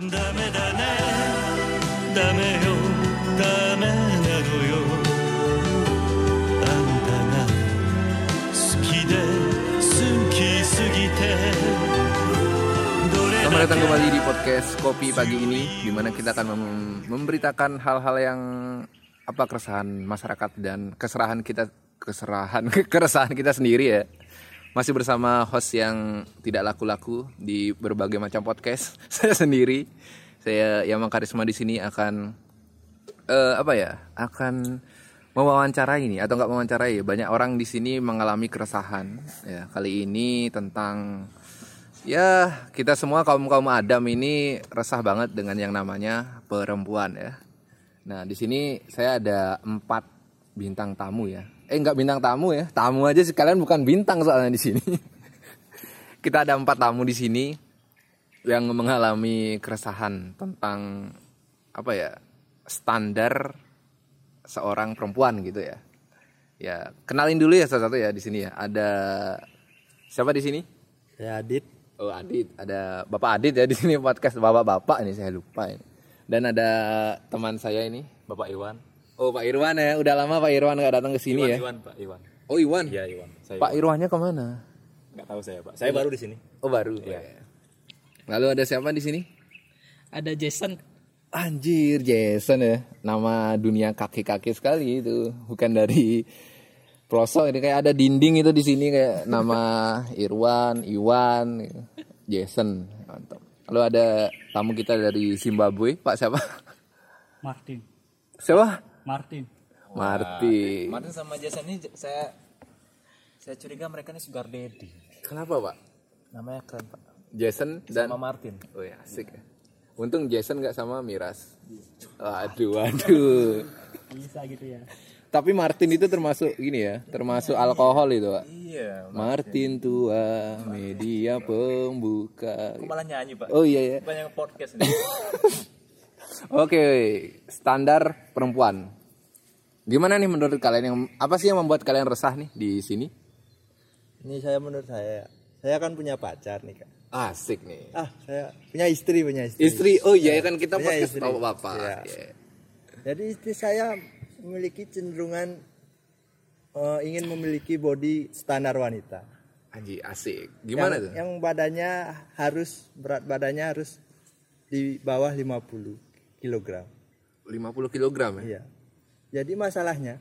ダメだねダメよダメなのよあんたが好きで好きすぎてどれ Selamat だ datang け kembali di podcast Kopi Pagi ini di mana kita akan mem- memberitakan hal-hal yang apa keresahan masyarakat dan keserahan kita keserahan keresahan kita sendiri ya. Masih bersama host yang tidak laku-laku di berbagai macam podcast. Saya sendiri. Saya Yamang Karisma di sini akan eh, apa ya? Akan mewawancarai ini atau nggak mewawancarai banyak orang di sini mengalami keresahan ya kali ini tentang Ya, kita semua kaum-kaum Adam ini resah banget dengan yang namanya perempuan ya. Nah, di sini saya ada empat bintang tamu ya. Eh, enggak bintang tamu ya. Tamu aja sekalian bukan bintang soalnya di sini. kita ada empat tamu di sini yang mengalami keresahan tentang apa ya standar seorang perempuan gitu ya. Ya, kenalin dulu ya satu-satu ya di sini ya. Ada siapa di sini? Saya Adit. Oh Adit, ada Bapak Adit ya di sini podcast Bapak-bapak ini saya lupa ini. Dan ada teman saya ini, Bapak Iwan. Oh Pak Irwan ya. Udah lama Pak Irwan nggak datang ke sini ya. Iwan, Pak Iwan. Oh Iwan. Iya, Iwan. Saya Pak Irwannya ke mana? nggak tahu saya, Pak. Saya baru di sini. Oh baru. Iya. Lalu ada siapa di sini? ada Jason Anjir Jason ya. Nama dunia kaki-kaki sekali itu. Bukan dari pelosok ini kayak ada dinding itu di sini kayak nama Irwan, Iwan. Jason. Mantap. Lalu ada tamu kita dari Zimbabwe, Pak siapa? Martin Siapa? Martin Marty. Martin sama Jason ini saya saya curiga mereka ini sugar daddy. Kenapa Pak? Namanya keren, Pak. Jason dan Sama Martin. Oh ya asik ya. Untung Jason nggak sama Miras. Waduh, waduh. bisa gitu ya Tapi Martin itu termasuk ini ya, termasuk alkohol itu Pak. Iya. Martin tua, media pembuka. Aku malah nyanyi, Pak. Oh iya ya. Banyak podcast ini. Oke, standar perempuan. Gimana nih menurut kalian yang apa sih yang membuat kalian resah nih di sini? Ini saya menurut saya. Saya kan punya pacar nih kak. Asik nih. Ah, saya punya istri, punya istri. Istri, oh iya kan kita Punya podcast istri. bapak-bapak. Iya. Iya. Jadi istri saya memiliki cenderungan eh, ingin memiliki body standar wanita. Anji asik. Gimana yang, tuh? Yang badannya harus berat badannya harus di bawah 50 kg. 50 kilogram ya? Iya. Jadi masalahnya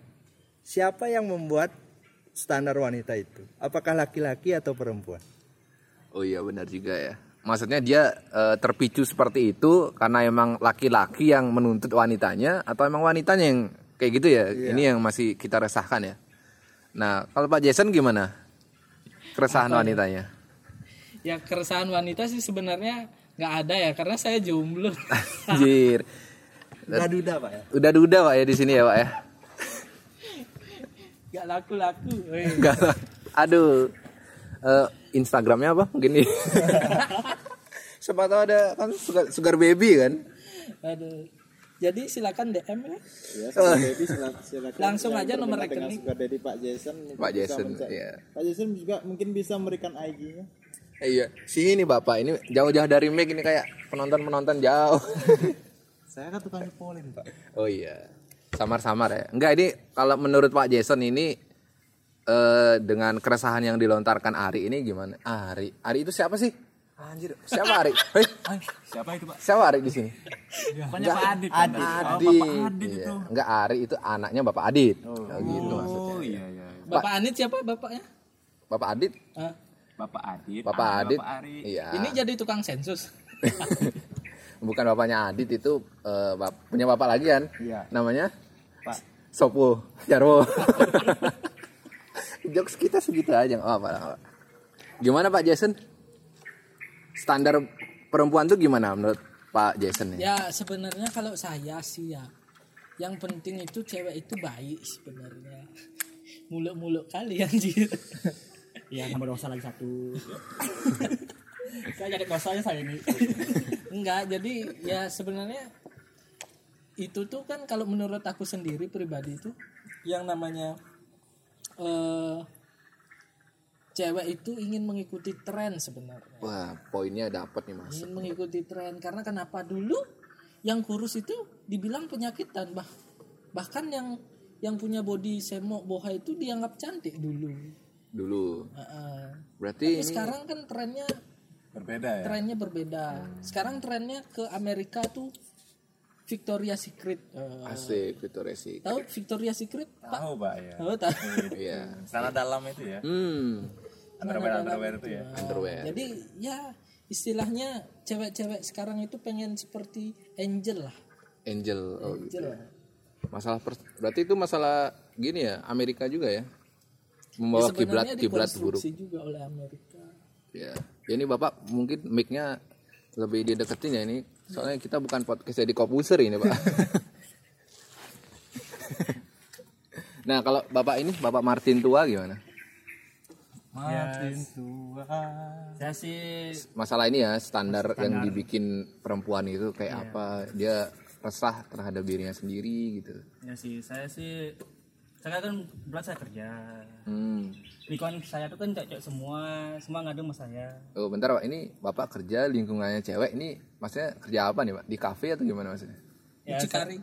siapa yang membuat standar wanita itu? Apakah laki-laki atau perempuan? Oh iya benar juga ya. Maksudnya dia eh, terpicu seperti itu karena emang laki-laki yang menuntut wanitanya atau emang wanitanya yang kayak gitu ya? Ini yang masih kita resahkan ya. Nah kalau Pak Jason gimana? Keresahan wanitanya? ya keresahan wanita sih sebenarnya nggak ada ya karena saya jomblo Anjir. Udah duda pak ya. Udah duda Pak ya di sini ya Pak ya? nggak laku-laku weh. Enggak. Aduh. Eh, Instagramnya apa? Mungkin nih. Siapa tahu ada kan sugar, sugar baby kan? aduh jadi silakan DM ya Oh, Jadi silakan, silakan Langsung aja nomor rekening. sugar daddy Pak Jason. Pak Jason, iya. Pak Jason juga mungkin bisa memberikan IG-nya. Iya, sini Bapak ini jauh-jauh dari mic ini kayak penonton-penonton jauh. Saya kan tukang polin Pak. Oh iya, samar-samar ya. Enggak ini kalau menurut Pak Jason ini eh, dengan keresahan yang dilontarkan Ari ini gimana? Ari, Ari itu siapa sih? Anjir, siapa Ari? Hei, Siapa itu, Pak? siapa Ari di sini? Pokoknya Pak Adit. kan? Adit. Oh, Bapak Adit Iya. itu. Enggak Ari itu anaknya Bapak Adit. Oh, gitu maksudnya. Oh iya iya. bapak Anit siapa bapaknya Bapak Adit, Bapak Adit. Bapak ah, Adit. Bapak Ari. Iya. ini jadi tukang sensus Bukan bapaknya Adit itu eh, bap- punya bapak lagi kan? Iya. Namanya Pak. Sopo Jarwo. Jokes kita segitu aja nggak apa, apa. Gimana Pak Jason? Standar perempuan tuh gimana menurut Pak Jason nih? ya sebenarnya kalau saya sih ya yang penting itu cewek itu baik sebenarnya muluk-muluk kali anjir Ya nambah dosa lagi satu. saya jadi dosanya saya ini. enggak jadi ya sebenarnya itu tuh kan kalau menurut aku sendiri pribadi itu yang namanya eh cewek itu ingin mengikuti tren sebenarnya Wah, poinnya dapat nih Mas. ingin mengikuti tren karena kenapa dulu yang kurus itu dibilang penyakitan bah bahkan yang yang punya body semok boha itu dianggap cantik dulu Dulu. Heeh. Berarti Tapi ini sekarang kan trennya Berbeda ya. trennya berbeda sekarang trennya ke Amerika tuh Victoria Secret Eh, asik Victoria's Secret. tahu Victoria Secret pak Tahu Pak ya. tahu tahu Iya. Sana dalam itu ya. Hmm, Underwear underwear itu ya. underwear. jadi ya istilahnya cewek-cewek sekarang itu pengen seperti angel lah Angel. Oh, gitu. angel lah. Masalah pers- berarti itu masalah gini ya, Amerika juga ya. Membawa kiblat Sebenarnya kiblat buruk. juga oleh Amerika Ya. Ini Bapak mungkin mic-nya lebih dideketin ya ini. Soalnya kita bukan podcast jadi kopuser ini, Pak. nah, kalau Bapak ini Bapak Martin tua gimana? Martin tua. Saya sih Masalah ini ya standar, yang dibikin perempuan itu kayak apa? Dia resah terhadap dirinya sendiri gitu. ya sih saya sih saya kan berat saya kerja. Hmm. Lingkungan saya tuh kan cewek semua, semua ngadu sama saya. Oh, bentar Pak. Ini Bapak kerja lingkungannya cewek. Ini maksudnya kerja apa nih, Pak? Di kafe atau gimana maksudnya? Ya, Cikari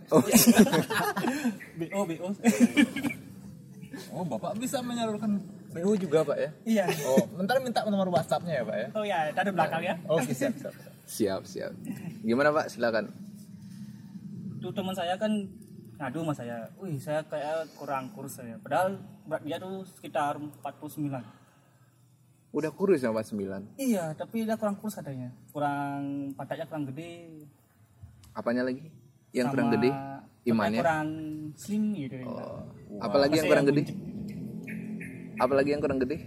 BO BO. Oh, Bapak bisa menyalurkan BU juga, Pak ya? iya. Oh, bentar minta nomor WhatsApp-nya ya, Pak ya? Oh ya, tadi belakang ya. Oke, siap, siap. siap. Siap, siap. Gimana Pak? Silakan. Tuh teman saya kan ngadu sama saya. Wih, saya kayak kurang kurus saya. Padahal berat dia tuh sekitar 49. Udah kurus ya 49. Iya, tapi dia kurang kurus katanya. Kurang pantatnya kurang gede. Apanya lagi? Yang sama kurang gede? Imannya? Kurang slim gitu. Oh. Apalagi yang kurang yang gede? Apalagi yang kurang gede?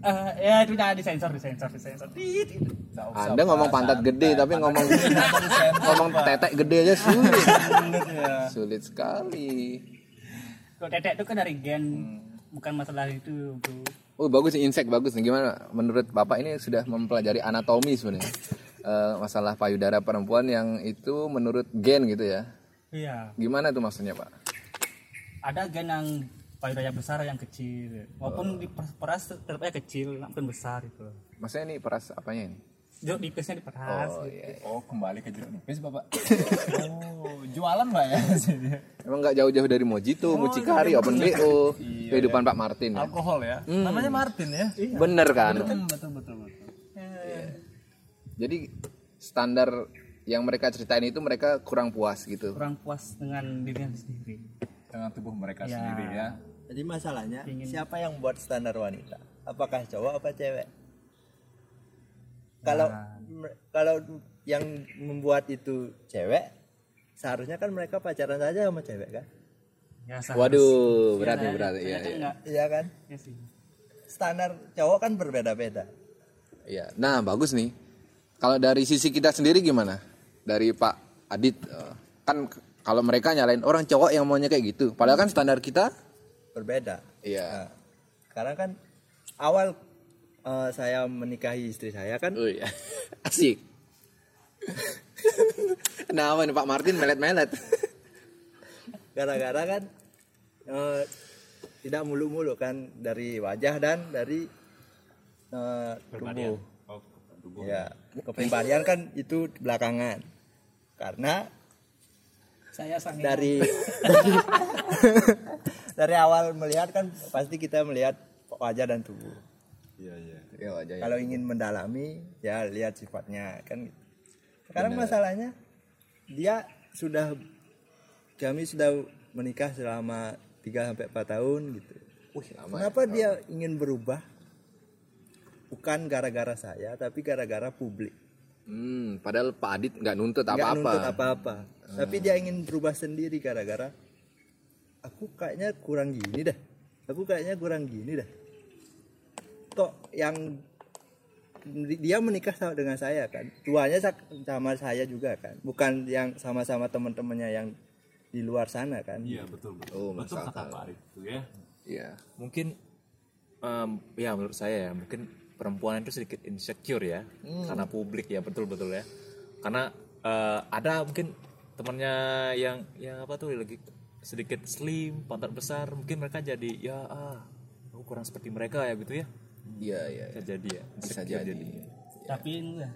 Eh, ya itu jangan disensor, disensor, disensor. Tit, gitu. Anda ngomong pantat gede tapi ngomong ngomong tetek gede aja sulit. Sulit sekali. Kalau tetek itu kan dari gen, bukan masalah itu, bro. Oh bagus insek bagus nih gimana menurut bapak ini sudah mempelajari anatomi sebenarnya Eh, masalah payudara perempuan yang itu menurut gen gitu ya Iya. gimana tuh maksudnya pak Ada gen yang payudara yang besar yang kecil. Walaupun di peras tetapnya kecil, bukan besar itu. maksudnya ini peras apanya ini Jeruk nipisnya diperas. oh gitu. iya Oh, kembali ke jeruk nipis, Bapak. oh, jualan, Pak ya? emang nggak jauh-jauh dari Mojito, Mucikari, Open BO, kehidupan Pak Martin ya. Alkohol ya? Namanya Martin ya? bener kan Betul, betul, betul. jadi standar yang mereka ceritain itu mereka kurang puas gitu Kurang puas dengan dirinya sendiri. Dengan tubuh mereka Ya. sendiri ya. Jadi masalahnya siapa yang buat standar wanita? Apakah cowok apa cewek? Kalau me- kalau yang membuat itu cewek, seharusnya kan mereka pacaran saja sama cewek kan? Ya, waduh berat nih berat iya iya. Iya kan? Ya sih. Standar cowok kan berbeda-beda. Iya. Nah, bagus nih. Kalau dari sisi kita sendiri gimana? Dari Pak Adit eh, kan kalau mereka nyalain orang cowok yang maunya kayak gitu. Padahal kan standar kita Berbeda. iya. Nah, karena kan awal eh, saya menikahi istri saya kan Oh iya. Asik. Kenapa nih Pak Martin melet-melet? gara-gara kan eh, tidak mulu-mulu kan dari wajah dan dari eh, tubuh. Ya, kepribadian kan itu belakangan. Karena saya sange dari dari awal melihat kan pasti kita melihat wajah dan tubuh. Ya wajah ya. Kalau ingin mendalami ya lihat sifatnya kan gitu. Sekarang masalahnya dia sudah kami sudah menikah selama 3 sampai 4 tahun gitu. Wih, lama. Kenapa dia ingin berubah? Bukan gara-gara saya, tapi gara-gara publik. Hmm, padahal Pak Adit nggak nuntut Nggak apa-apa. nuntut apa-apa. Tapi dia ingin berubah sendiri gara-gara aku kayaknya kurang gini dah. Aku kayaknya kurang gini dah. Kok yang dia menikah sama dengan saya kan. Tuanya sa- sama saya juga kan. Bukan yang sama-sama teman-temannya yang di luar sana kan. Iya, betul, betul. Oh, betul kata. Pak Arif itu ya. Iya. mungkin em, ya menurut saya ya mungkin perempuan itu sedikit insecure ya karena publik ya betul betul ya karena eh, ada mungkin temannya yang yang apa tuh lagi sedikit slim pantat besar mungkin mereka jadi ya ah aku kurang seperti mereka ya gitu ya Iya iya. bisa jadi ya Bisa Insecure jadi. tapi enggak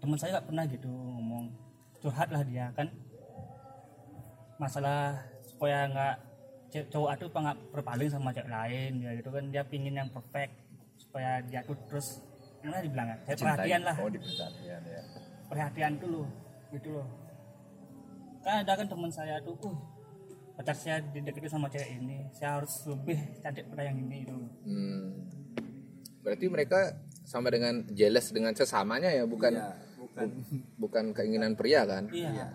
teman saya nggak pernah gitu ngomong. Curhat lah dia kan. Masalah supaya nggak cowok itu apa nggak berpaling sama cewek lain dia gitu kan. Dia pingin yang perfect supaya dia tuh terus mana dibilang ya saya perhatian lah. Oh di perhatian ya. Perhatian tuh loh gitu loh. Kan ada kan teman saya tuh uh pacar saya dideketin sama cewek ini saya harus lebih cantik pada yang ini loh. Hmm. Berarti mereka sama dengan jealous dengan sesamanya ya, bukan bukan bu- bukan keinginan pria kan? iya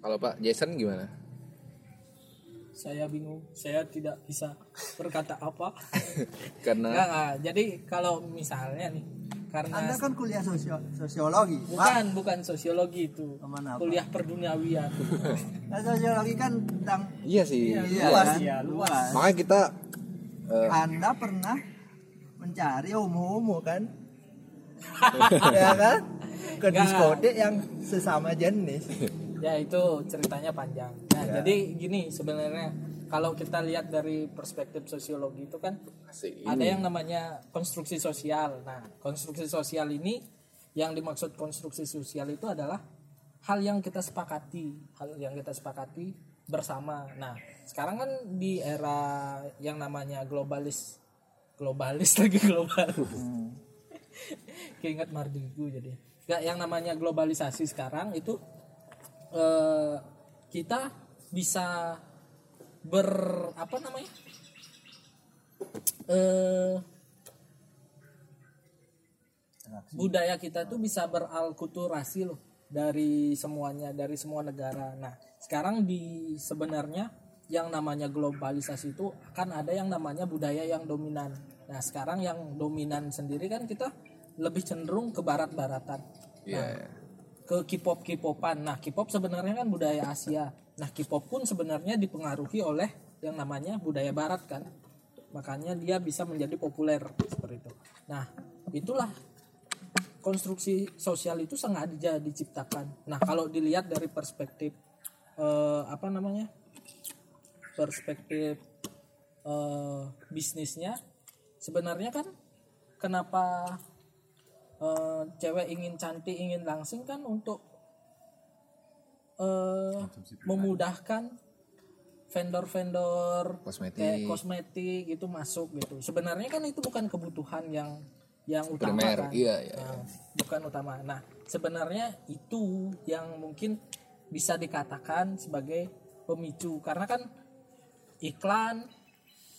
Kalau Pak Jason gimana? Saya bingung, saya tidak bisa berkata apa. Karena Enggak, enggak. Jadi kalau misalnya nih, karena anda kan kuliah sosio sosiologi Pak. bukan bukan sosiologi itu, Ke mana apa? kuliah perduniawian. Nah, sosiologi kan tentang iya sih. iya, luas, kan? iya, luas. Makanya kita eh, anda pernah mencari homo-homo kan ya kan ke diskotik yang sesama jenis Ya itu ceritanya panjang. Nah, jadi gini sebenarnya kalau kita lihat dari perspektif sosiologi itu kan asik ada ini. yang namanya konstruksi sosial. Nah, konstruksi sosial ini yang dimaksud konstruksi sosial itu adalah hal yang kita sepakati, hal yang kita sepakati bersama. Nah, sekarang kan di era yang namanya globalis, globalis lagi global. Keinget Mardigu jadi. Nggak, yang namanya globalisasi sekarang itu eh, kita bisa ber apa namanya? eh budaya kita tuh bisa beralkulturasi loh dari semuanya dari semua negara. Nah sekarang di sebenarnya yang namanya globalisasi itu akan ada yang namanya budaya yang dominan. Nah sekarang yang dominan sendiri kan kita lebih cenderung ke barat-baratan. Iya. ke K-pop K-popan. Nah, K-pop sebenarnya kan budaya Asia. Nah, K-pop pun sebenarnya dipengaruhi oleh yang namanya budaya barat kan. Makanya dia bisa menjadi populer seperti itu. Nah, itulah konstruksi sosial itu sengaja diciptakan. Nah, kalau dilihat dari perspektif eh, apa namanya? Perspektif eh, bisnisnya sebenarnya kan kenapa eh, cewek ingin cantik ingin langsing kan untuk eh, memudahkan vendor-vendor Kosmetik. kayak kosmetik itu masuk gitu. Sebenarnya kan itu bukan kebutuhan yang yang utama Primer, kan. Iya, iya. Nah, bukan utama. Nah sebenarnya itu yang mungkin bisa dikatakan sebagai pemicu. Karena kan iklan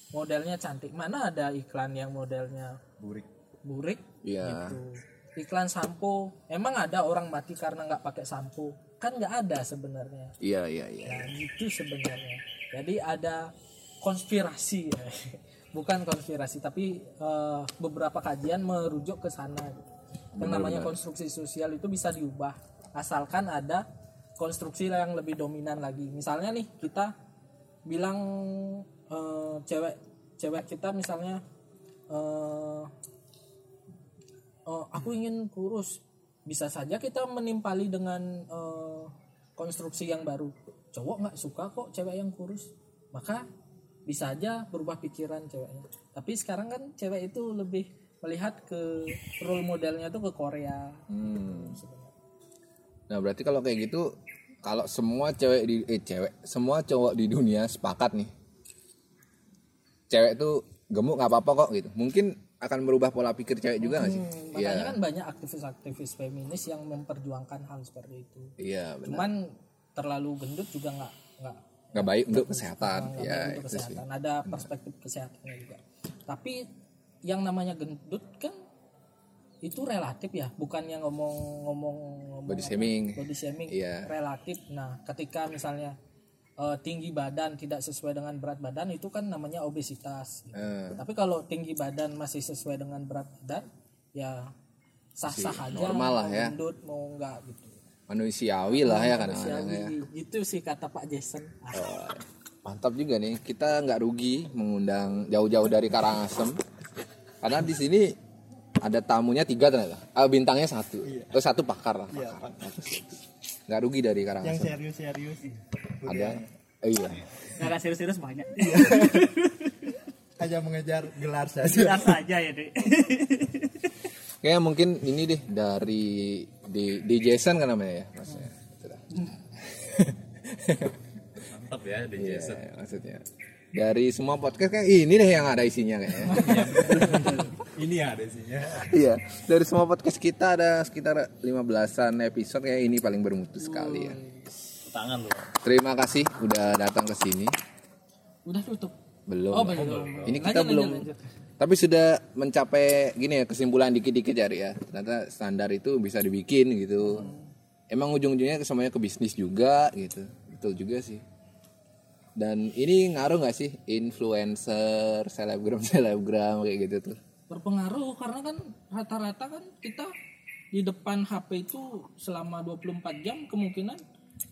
modelnya cantik. Mana ada iklan yang modelnya burik. burik? Iya. gitu. iklan sampo. Emang ada orang mati karena nggak pakai sampo? Kan nggak ada sebenarnya. Iya iya iya. nah itu sebenarnya. Jadi ada konspirasi. Ya. bukan konspirasi tapi eh, beberapa kajian merujuk ke sana. Yang namanya konstruksi sosial itu bisa diubah. Asalkan ada konstruksi yang lebih dominan lagi. Misalnya nih kita bilang eh, cewek cewek kita misalnya eh, oh, aku ingin kurus. Bisa saja kita menimpali dengan eh, konstruksi yang baru. Cowok nggak suka kok cewek yang kurus. Maka bisa aja berubah pikiran ceweknya. Tapi sekarang kan cewek itu lebih melihat ke role modelnya tuh ke Korea. Hmm. Nah berarti kalau kayak gitu, kalau semua cewek di eh cewek, semua cowok di dunia sepakat nih, cewek tuh gemuk nggak apa-apa kok gitu. Mungkin akan merubah pola pikir cewek juga nggak sih? Hmm, Iya. makanya kan banyak aktivis-aktivis feminis yang memperjuangkan hal seperti itu Iya benar. cuman terlalu gendut juga nggak nggak Nggak baik untuk kesehatan. Ya untuk itu sih. kesehatan ada perspektif kesehatannya juga tapi yang namanya gendut kan itu relatif ya bukan yang ngomong ngomong ngomong Body apa, shaming. body shaming Iya. relatif nah ketika misalnya eh, tinggi badan tidak sesuai dengan berat badan itu kan namanya obesitas gitu. Eh. tapi kalau tinggi badan masih sesuai dengan berat badan ya sah-sah aja normal lah ya. gendut mau enggak gitu Manusiawi lah ya kadang-kadang ya. Itu sih kata Pak Jason Oh, mantap juga nih. Kita nggak rugi mengundang jauh-jauh dari Karangasem. Karena di sini ada tamunya tiga ternyata. Ah, bintangnya satu. Terus satu pakar lah. Pakar. Nggak rugi dari yang Karangasem. serius-serius Ada. Eh, iya. nggak ada serius-serius banyak hanya mengejar gelar saja Jelas saja ya dek Kayak mungkin ini deh dari di di Jason kan namanya ya mas ya. Mantap ya di Iya, Jason. maksudnya dari semua podcast kayak ini deh yang ada isinya kayaknya. Ini ada isinya. iya, dari semua podcast kita ada sekitar 15-an episode kayak ini paling bermutu sekali ya. Tangan lu. Terima kasih udah datang ke sini. Udah tutup. Belum. Oh, Pak. belum. Ini kita Lanjut, belum lanjut, lanjut. tapi sudah mencapai gini ya kesimpulan dikit-dikit Jari ya. Ternyata standar itu bisa dibikin gitu. Emang ujung-ujungnya semuanya ke bisnis juga gitu. Betul juga sih. Dan ini ngaruh nggak sih influencer, selebgram, selebgram kayak gitu tuh? Berpengaruh karena kan rata-rata kan kita di depan HP itu selama 24 jam kemungkinan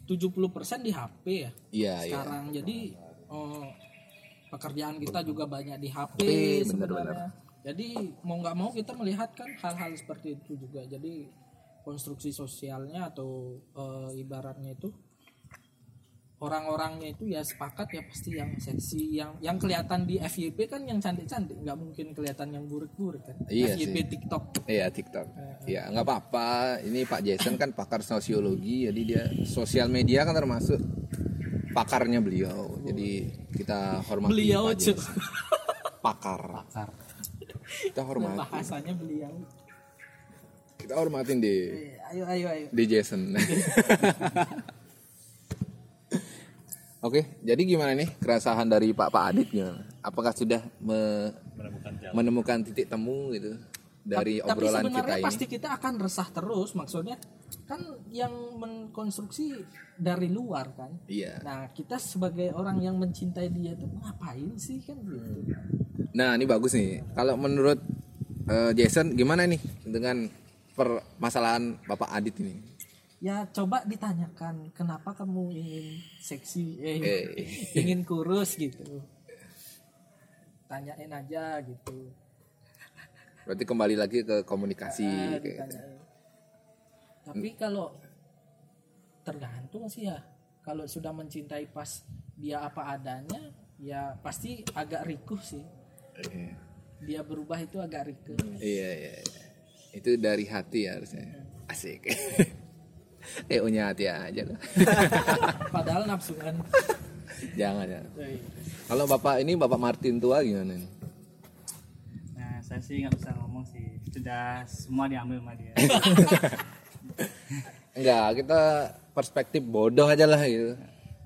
70% di HP ya. Iya, iya. sekarang jadi oh, pekerjaan kita juga banyak di HP bener, sebenarnya jadi mau nggak mau kita melihat kan hal-hal seperti itu juga jadi konstruksi sosialnya atau eh, ibaratnya itu orang-orangnya itu ya sepakat ya pasti yang seksi yang yang kelihatan di FYP kan yang cantik-cantik nggak mungkin kelihatan yang buruk-buruk kan Iya FYP sih. TikTok Iya TikTok. Ya nggak apa-apa. Ini Pak Jason kan pakar sosiologi, jadi dia sosial media kan termasuk pakarnya beliau. Jadi kita hormati beliau Pak Jason. Pakar. Kita hormati. bahasanya beliau Kita hormatin di Eh, ayo ayo ayo di Jason. Oke, jadi gimana nih keresahan dari Pak Pak Adit gimana? Apakah sudah me- menemukan titik temu gitu dari tapi obrolan sebenarnya kita ini? pasti kita akan resah terus maksudnya kan yang mengkonstruksi dari luar kan Iya. nah kita sebagai orang yang mencintai dia tuh ngapain sih kan gitu Nah, ini bagus nih. Kalau menurut eh, Jason gimana nih dengan permasalahan Bapak Adit ini? Ya coba ditanyakan kenapa kamu ingin seksi eh, Eh. ingin kurus gitu tanyain aja gitu Berarti kembali lagi ke komunikasi Ah, kayak gitu. tapi kalau tergantung sih ya kalau sudah mencintai pas dia apa adanya ya pasti agak rikuh sih Iya. dia berubah itu agak rikuh Iya, iya, iya. Itu dari hati ya harusnya. Asik. eh, punya hati aja lah. padahal nafsu kan jangan, jangan. Kalau Bapak ini Bapak Martin tua gimana nih? nah saya sih nggak bisa ngomong sih sudah semua diambil sama dia Enggak, kita perspektif bodoh aja lah gitu.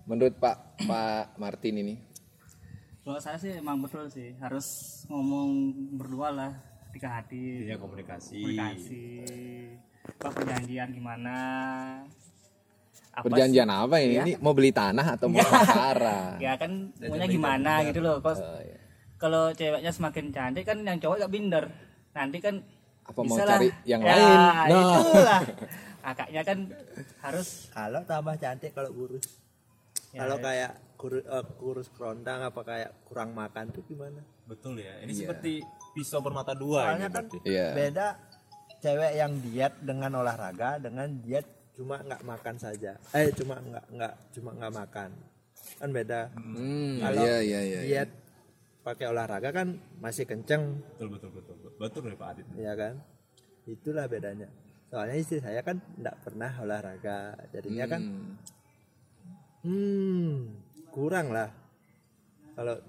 Menurut Pak Pak Martin ini. kalau saya sih emang betul sih harus ngomong berdua lah ketika hati Iya komunikasi. komunikasi apa perjanjian gimana apa Perjanjian apa ini? Ini mau beli tanah atau mau pacaran? sih- ya kan maunya gimana gitu loh Kos- Oh, iya. kalau ceweknya semakin cantik kan yang cowok gak binder nanti kan Apa mau bisa lah. cari yang ya, lain? Nah. itulah kakaknya kan harus kalau tambah cantik kalau kurus Ya, kalau ya. kayak kurus, kurus kerondang apa kayak kurang makan tuh gimana Betul ya. Ini seperti pisau bermata dua soalnya ini kan berarti. Iya. beda cewek yang diet dengan olahraga dengan diet cuma nggak makan saja eh cuma nggak nggak cuma nggak makan kan beda Hmm, Kalau iya iya iya. diet pakai olahraga kan masih kenceng Betul betul betul. Betul dari Pak Adit. ya kan itulah bedanya soalnya istri saya kan nggak pernah olahraga jadinya kan Hmm. hmm kurang lah kalau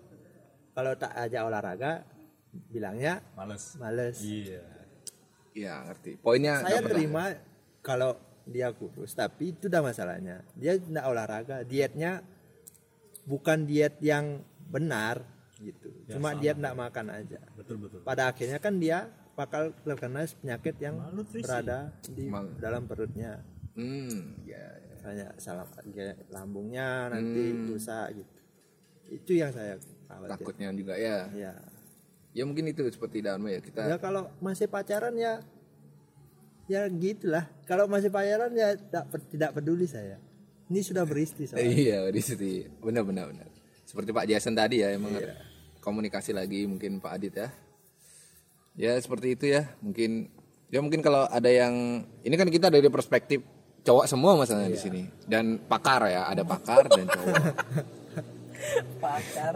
kalau tak aja olahraga bilangnya Males. males Iya. Iya, ngerti. Poinnya saya terima kalau dia kurus tapi itu udah masalahnya. Dia nggak olahraga dietnya bukan diet yang benar gitu. Cuma diet nggak makan aja. Betul betul. pada akhirnya kan dia bakal terkena penyakit yang berada di Mal- dalam perutnya. Hmm, ya. ya. kayak salah kayak lambungnya nanti rusak gitu. Itu yang saya khawatir. Takutnya juga ya. ya Ya mungkin itu seperti dalam ya kita. ya kalau masih pacaran ya ya gitulah kalau masih pacaran ya tidak, tidak peduli saya ini sudah beristri soalnya. Iya, situ. Benar benar benar. Seperti Pak Jason tadi ya, emang Iya. komunikasi lagi mungkin Pak Adit ya. Ya seperti itu ya. Mungkin ya mungkin kalau ada yang ini kan kita dari perspektif cowok semua masalahnya Iya. di sini dan pakar ya, ada pakar dan cowok. pakar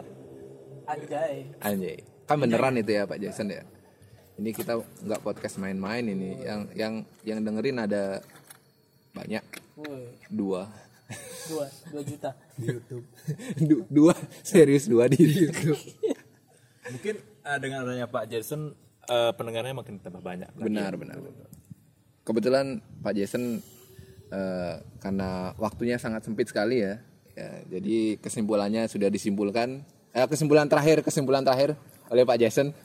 Anjay. Anjay. Kan beneran itu ya Pak Jason ya. Ini kita nggak podcast main-main ini. Yang yang yang dengerin ada banyak dua. dua, dua juta. Du- dua serius dua di YouTube. Mungkin eh, dengan adanya Pak Jason eh, pendengarnya makin tambah banyak. Benar, benar. Kebetulan Pak Jason eh, karena waktunya sangat sempit sekali ya. ya. Jadi kesimpulannya sudah disimpulkan. Eh, kesimpulan terakhir, kesimpulan terakhir oleh Pak Jason.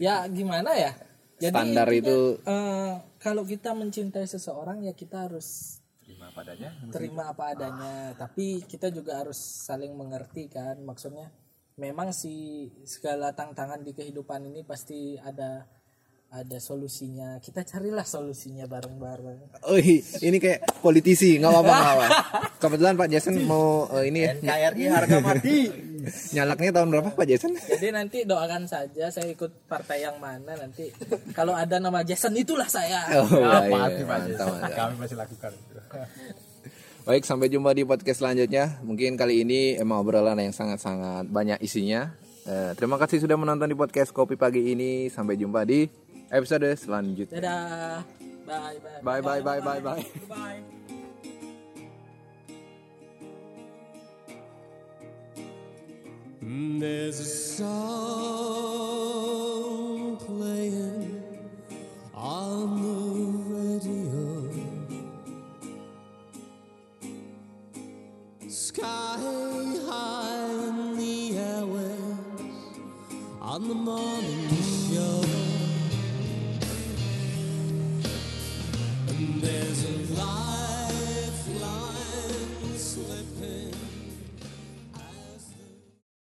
Ya gimana ya? Jadi Standar intinya, itu eh, kalau kita mencintai seseorang ya kita harus Terima padanya. terima apa adanya. Tapi kita juga harus saling mengerti kan. Maksudnya memang si segala tantangan di kehidupan ini pasti ada ada solusinya. Kita carilah solusinya bareng-bareng. Oh ini kayak politisi nggak apa-apa nggak apa. Kebetulan Pak Jason mau eh, ini ya KRI harga mati nyalaknya tahun berapa Pak Jason? Jadi nanti doakan saja saya ikut partai yang mana nanti kalau ada nama Jason itulah saya. Oh, iya, iya, mantap, mantap. Kami masih lakukan. Baik, sampai jumpa di podcast selanjutnya. Mungkin kali ini emang obrolan yang sangat-sangat banyak isinya. Eh, terima kasih sudah menonton di podcast Kopi Pagi ini. Sampai jumpa di episode selanjutnya. Dadah. Bye bye. Bye bye bye bye bye. Mm, there's a song playing on the radio. Sky high in the airwaves on the morning